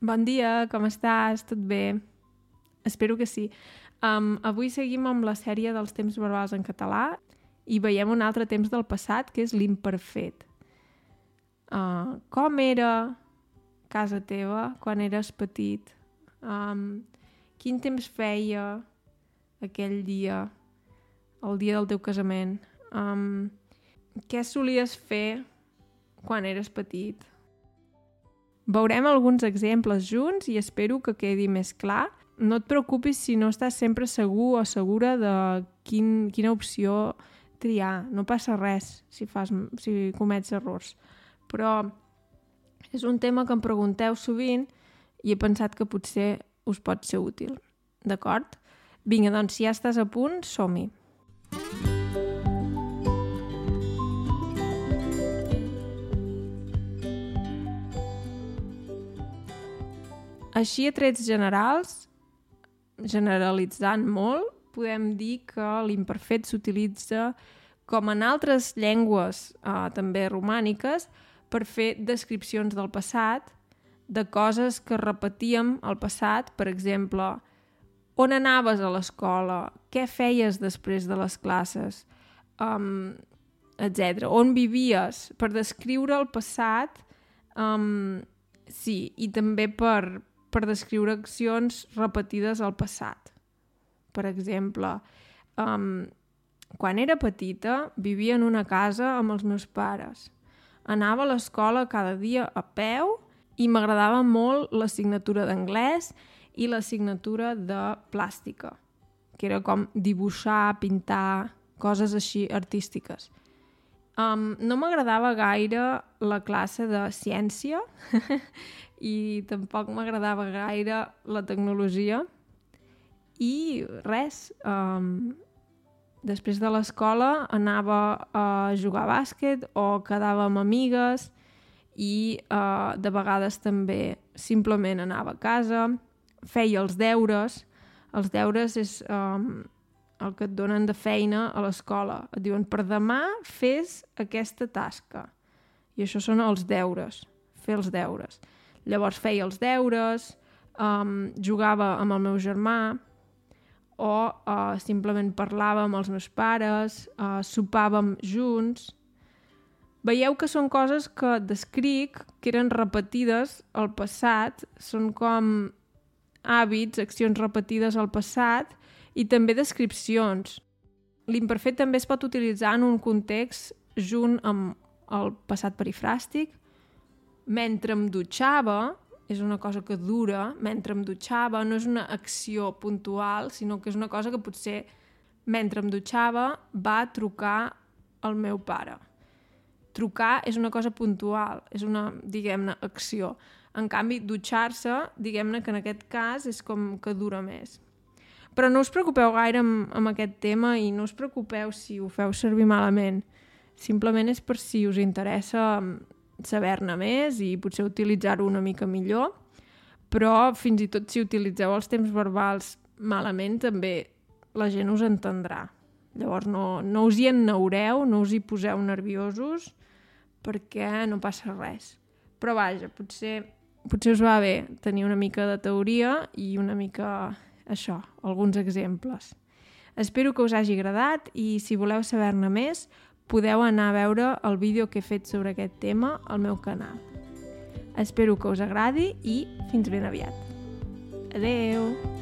Bon dia, com estàs? Tot bé? Espero que sí. Um, avui seguim amb la sèrie dels temps verbals en català i veiem un altre temps del passat, que és l'imperfet. Uh, com era casa teva quan eres petit? Um, quin temps feia aquell dia, el dia del teu casament? Um, què solies fer quan eres petit? Veurem alguns exemples junts i espero que quedi més clar. No et preocupis si no estàs sempre segur o segura de quin, quina opció triar. No passa res si, fas, si comets errors. Però és un tema que em pregunteu sovint i he pensat que potser us pot ser útil. D'acord? Vinga, doncs, si ja estàs a punt, som-hi. Així, a trets generals, generalitzant molt, podem dir que l'imperfet s'utilitza com en altres llengües eh, també romàniques per fer descripcions del passat, de coses que repetíem al passat, per exemple, on anaves a l'escola, què feies després de les classes, um, etc. On vivies, per descriure el passat, um, sí, i també per, per descriure accions repetides al passat. Per exemple, um, quan era petita vivia en una casa amb els meus pares. Anava a l'escola cada dia a peu i m'agradava molt l'assignatura d'anglès i l'assignatura de plàstica, que era com dibuixar, pintar, coses així artístiques. Um, no m'agradava gaire la classe de ciència i tampoc m'agradava gaire la tecnologia i res, um, després de l'escola anava a jugar a bàsquet o quedava amb amigues i uh, de vegades també simplement anava a casa, feia els deures. Els deures és um, el que et donen de feina a l'escola. Et diuen, per demà fes aquesta tasca. I això són els deures, fer els deures. Llavors feia els deures, um, jugava amb el meu germà, o uh, simplement parlava amb els meus pares, uh, sopàvem junts. Veieu que són coses que descric, que eren repetides al passat, són com hàbits, accions repetides al passat i també descripcions. L'imperfet també es pot utilitzar en un context junt amb el passat perifràstic, mentre em dutxava, és una cosa que dura, mentre em dutxava, no és una acció puntual, sinó que és una cosa que potser mentre em dutxava va trucar el meu pare. Trucar és una cosa puntual, és una, diguem-ne, acció. En canvi, dutxar-se, diguem-ne que en aquest cas és com que dura més. Però no us preocupeu gaire amb, amb aquest tema i no us preocupeu si ho feu servir malament. Simplement és per si us interessa saber-ne més i potser utilitzar-ho una mica millor, però fins i tot si utilitzeu els temps verbals malament també la gent us entendrà. Llavors no, no us hi enneureu, no us hi poseu nerviosos perquè no passa res. Però vaja, potser, potser us va bé tenir una mica de teoria i una mica això, alguns exemples. Espero que us hagi agradat i si voleu saber-ne més podeu anar a veure el vídeo que he fet sobre aquest tema al meu canal. Espero que us agradi i fins ben aviat. Adeu!